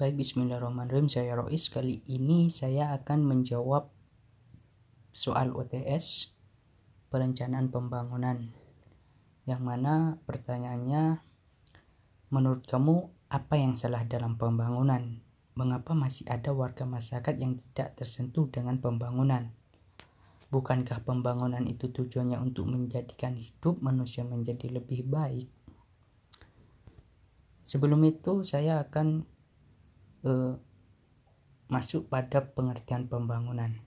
Baik, bismillahirrahmanirrahim. Saya Rois. Kali ini saya akan menjawab soal OTS, perencanaan pembangunan. Yang mana pertanyaannya, menurut kamu apa yang salah dalam pembangunan? Mengapa masih ada warga masyarakat yang tidak tersentuh dengan pembangunan? Bukankah pembangunan itu tujuannya untuk menjadikan hidup manusia menjadi lebih baik? Sebelum itu, saya akan eh, masuk pada pengertian pembangunan,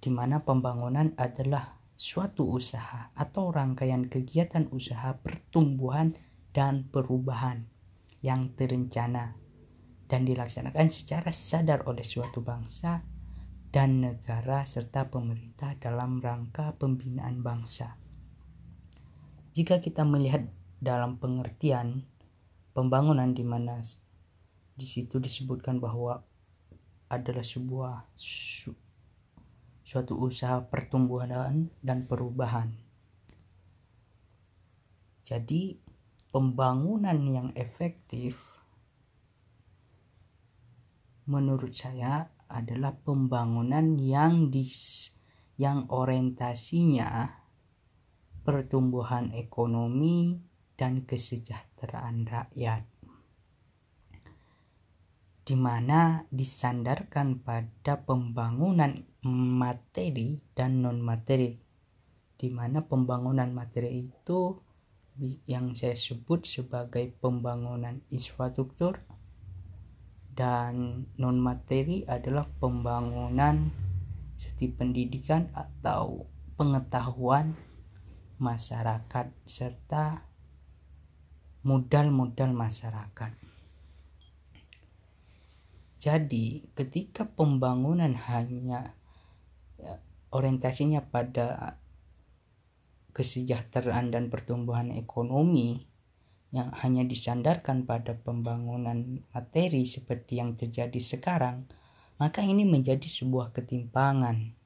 di mana pembangunan adalah suatu usaha atau rangkaian kegiatan usaha pertumbuhan dan perubahan yang terencana dan dilaksanakan secara sadar oleh suatu bangsa dan negara serta pemerintah dalam rangka pembinaan bangsa. Jika kita melihat dalam pengertian pembangunan di mana di situ disebutkan bahwa adalah sebuah su, suatu usaha pertumbuhan dan perubahan. Jadi pembangunan yang efektif menurut saya adalah pembangunan yang dis yang orientasinya pertumbuhan ekonomi dan kesejahteraan rakyat di mana disandarkan pada pembangunan materi dan non materi di mana pembangunan materi itu yang saya sebut sebagai pembangunan infrastruktur dan non materi adalah pembangunan seperti pendidikan atau pengetahuan masyarakat serta modal-modal masyarakat. Jadi, ketika pembangunan hanya ya, orientasinya pada kesejahteraan dan pertumbuhan ekonomi yang hanya disandarkan pada pembangunan materi seperti yang terjadi sekarang, maka ini menjadi sebuah ketimpangan.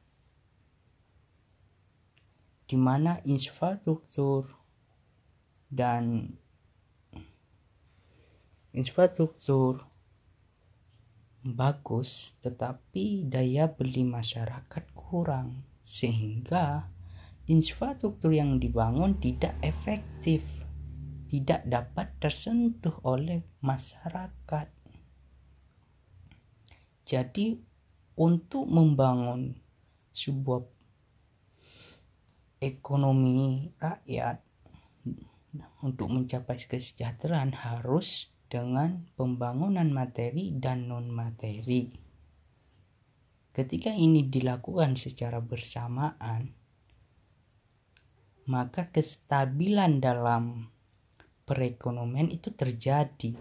Di mana infrastruktur dan infrastruktur bagus tetapi daya beli masyarakat kurang sehingga infrastruktur yang dibangun tidak efektif tidak dapat tersentuh oleh masyarakat. Jadi untuk membangun sebuah ekonomi rakyat untuk mencapai kesejahteraan harus dengan pembangunan materi dan non-materi. Ketika ini dilakukan secara bersamaan, maka kestabilan dalam perekonomian itu terjadi,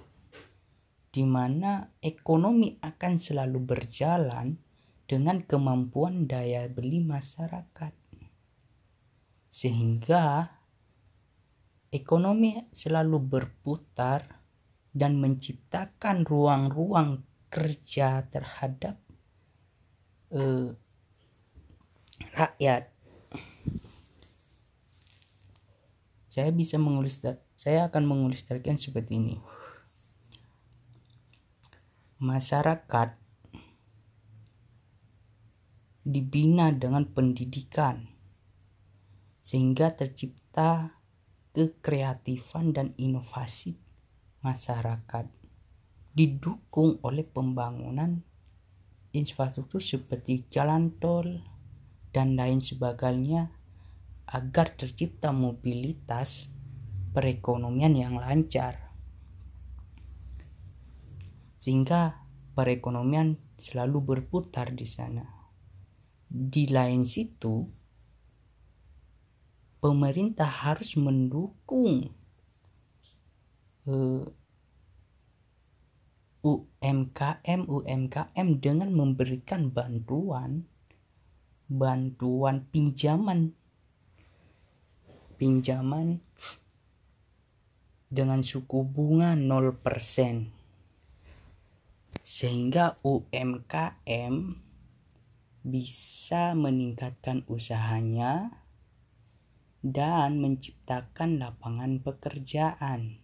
di mana ekonomi akan selalu berjalan dengan kemampuan daya beli masyarakat, sehingga ekonomi selalu berputar dan menciptakan ruang-ruang kerja terhadap uh, rakyat. Saya bisa mengulis saya akan mengilustrasikan seperti ini. Masyarakat dibina dengan pendidikan sehingga tercipta kekreatifan dan inovasi masyarakat didukung oleh pembangunan infrastruktur seperti jalan tol dan lain sebagainya agar tercipta mobilitas perekonomian yang lancar. Sehingga perekonomian selalu berputar di sana. Di lain situ pemerintah harus mendukung UMKM UMKM dengan memberikan bantuan bantuan pinjaman pinjaman dengan suku bunga 0% sehingga UMKM bisa meningkatkan usahanya dan menciptakan lapangan pekerjaan.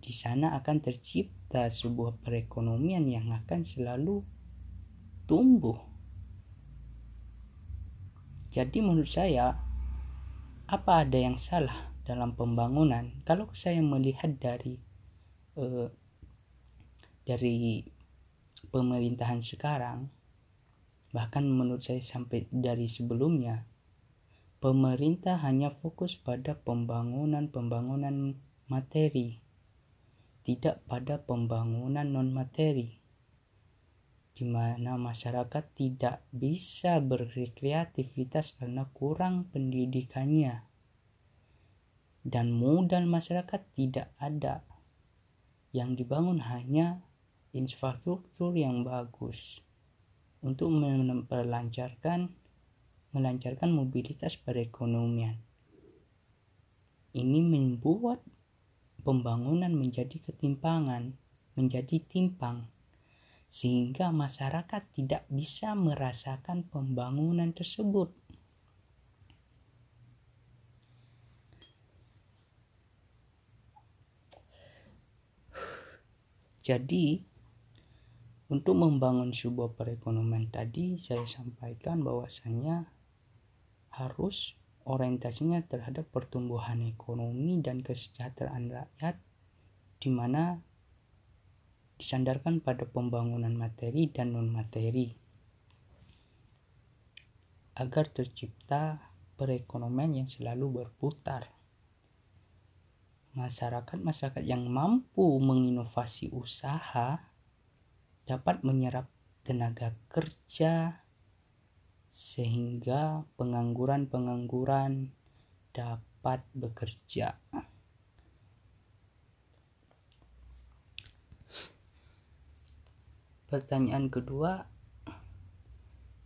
Di sana akan tercipta sebuah perekonomian yang akan selalu tumbuh. Jadi menurut saya apa ada yang salah dalam pembangunan? Kalau saya melihat dari uh, dari pemerintahan sekarang, bahkan menurut saya sampai dari sebelumnya, pemerintah hanya fokus pada pembangunan-pembangunan materi, tidak pada pembangunan non-materi, di mana masyarakat tidak bisa berkreativitas karena kurang pendidikannya, dan modal masyarakat tidak ada. Yang dibangun hanya infrastruktur yang bagus untuk melancarkan melancarkan mobilitas perekonomian. Ini membuat pembangunan menjadi ketimpangan, menjadi timpang, sehingga masyarakat tidak bisa merasakan pembangunan tersebut. Jadi, untuk membangun sebuah perekonomian tadi, saya sampaikan bahwasanya harus orientasinya terhadap pertumbuhan ekonomi dan kesejahteraan rakyat di mana disandarkan pada pembangunan materi dan non materi agar tercipta perekonomian yang selalu berputar. Masyarakat-masyarakat yang mampu menginovasi usaha dapat menyerap tenaga kerja sehingga pengangguran-pengangguran dapat bekerja. Pertanyaan kedua,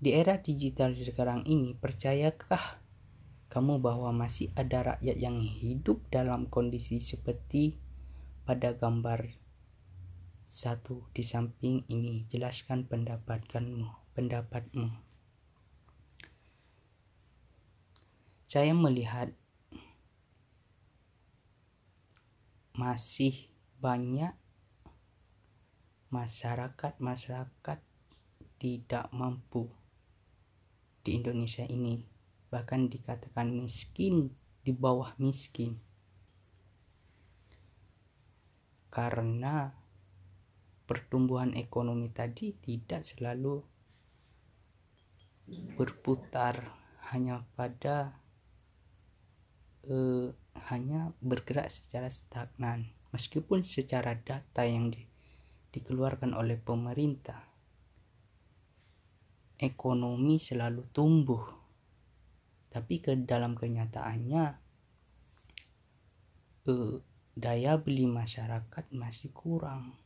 di era digital sekarang ini, percayakah kamu bahwa masih ada rakyat yang hidup dalam kondisi seperti pada gambar satu di samping ini? Jelaskan pendapatmu, pendapatmu. Saya melihat masih banyak masyarakat-masyarakat tidak mampu di Indonesia ini. Bahkan dikatakan miskin di bawah miskin. Karena pertumbuhan ekonomi tadi tidak selalu berputar hanya pada eh, hanya bergerak secara stagnan meskipun secara data yang di, dikeluarkan oleh pemerintah. Ekonomi selalu tumbuh. Tapi ke dalam kenyataannya eh, daya beli masyarakat masih kurang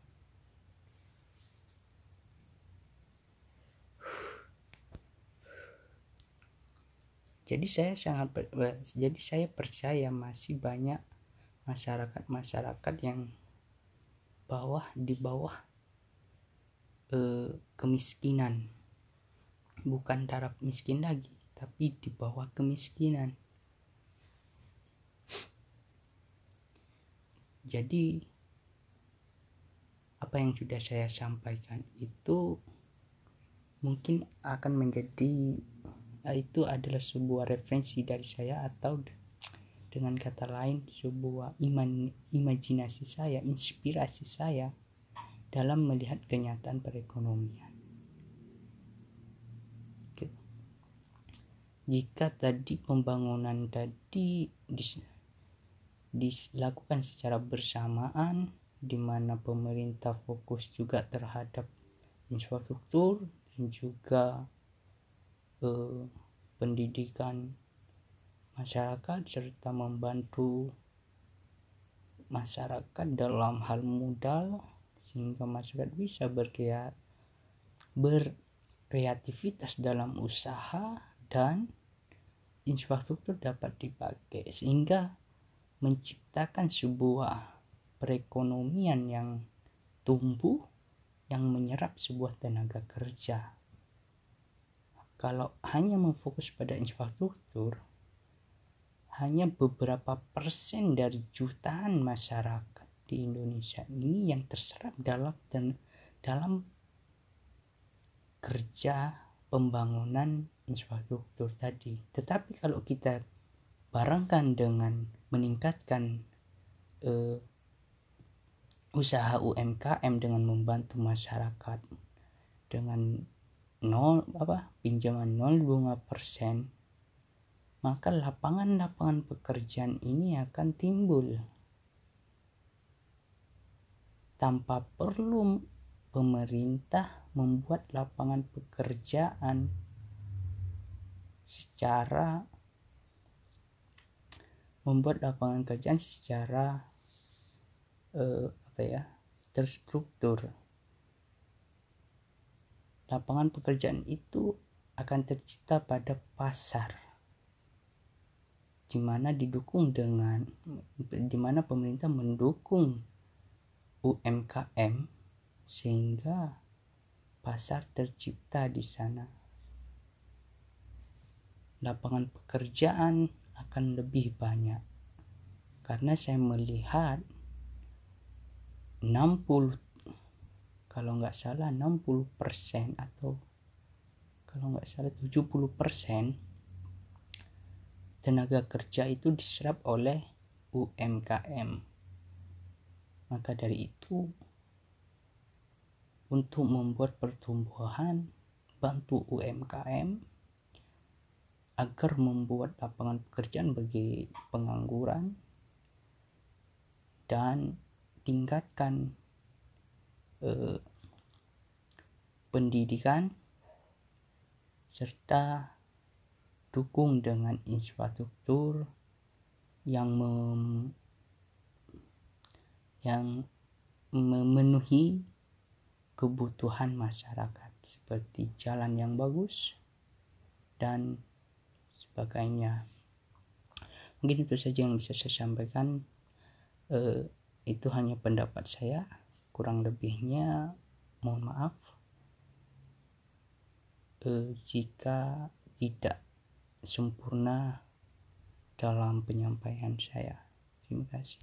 jadi saya sangat jadi saya percaya masih banyak masyarakat-masyarakat yang bawah di bawah eh, kemiskinan. Bukan taraf miskin lagi tapi di bawah kemiskinan. Jadi apa yang sudah saya sampaikan itu mungkin akan menjadi itu adalah sebuah referensi dari saya atau dengan kata lain sebuah iman imajinasi saya inspirasi saya dalam melihat kenyataan perekonomian. Jika tadi pembangunan tadi dis, dilakukan secara bersamaan di mana pemerintah fokus juga terhadap infrastruktur dan juga eh, pendidikan masyarakat serta membantu masyarakat dalam hal modal sehingga masyarakat bisa berkreat berkreativitas dalam usaha dan infrastruktur dapat dipakai sehingga menciptakan sebuah perekonomian yang tumbuh yang menyerap sebuah tenaga kerja kalau hanya memfokus pada infrastruktur, hanya beberapa persen dari jutaan masyarakat di Indonesia ini yang terserap dalam dan dalam kerja pembangunan infrastruktur tadi. Tetapi kalau kita barangkan dengan meningkatkan uh, usaha UMKM dengan membantu masyarakat dengan nol apa pinjaman nol bunga persen maka lapangan-lapangan pekerjaan ini akan timbul. Tanpa perlu pemerintah membuat lapangan pekerjaan secara membuat lapangan pekerjaan secara uh, apa ya terstruktur lapangan pekerjaan itu akan tercipta pada pasar di mana didukung dengan di mana pemerintah mendukung UMKM sehingga pasar tercipta di sana. Lapangan pekerjaan akan lebih banyak karena saya melihat 60 kalau nggak salah 60% atau kalau nggak salah 70% tenaga kerja itu diserap oleh UMKM maka dari itu, untuk membuat pertumbuhan, bantu UMKM agar membuat lapangan pekerjaan bagi pengangguran dan tingkatkan eh, pendidikan serta dukung dengan infrastruktur yang mem yang memenuhi kebutuhan masyarakat seperti jalan yang bagus dan sebagainya. Mungkin itu saja yang bisa saya sampaikan. Uh, itu hanya pendapat saya. Kurang lebihnya mohon maaf uh, jika tidak sempurna dalam penyampaian saya. Terima kasih.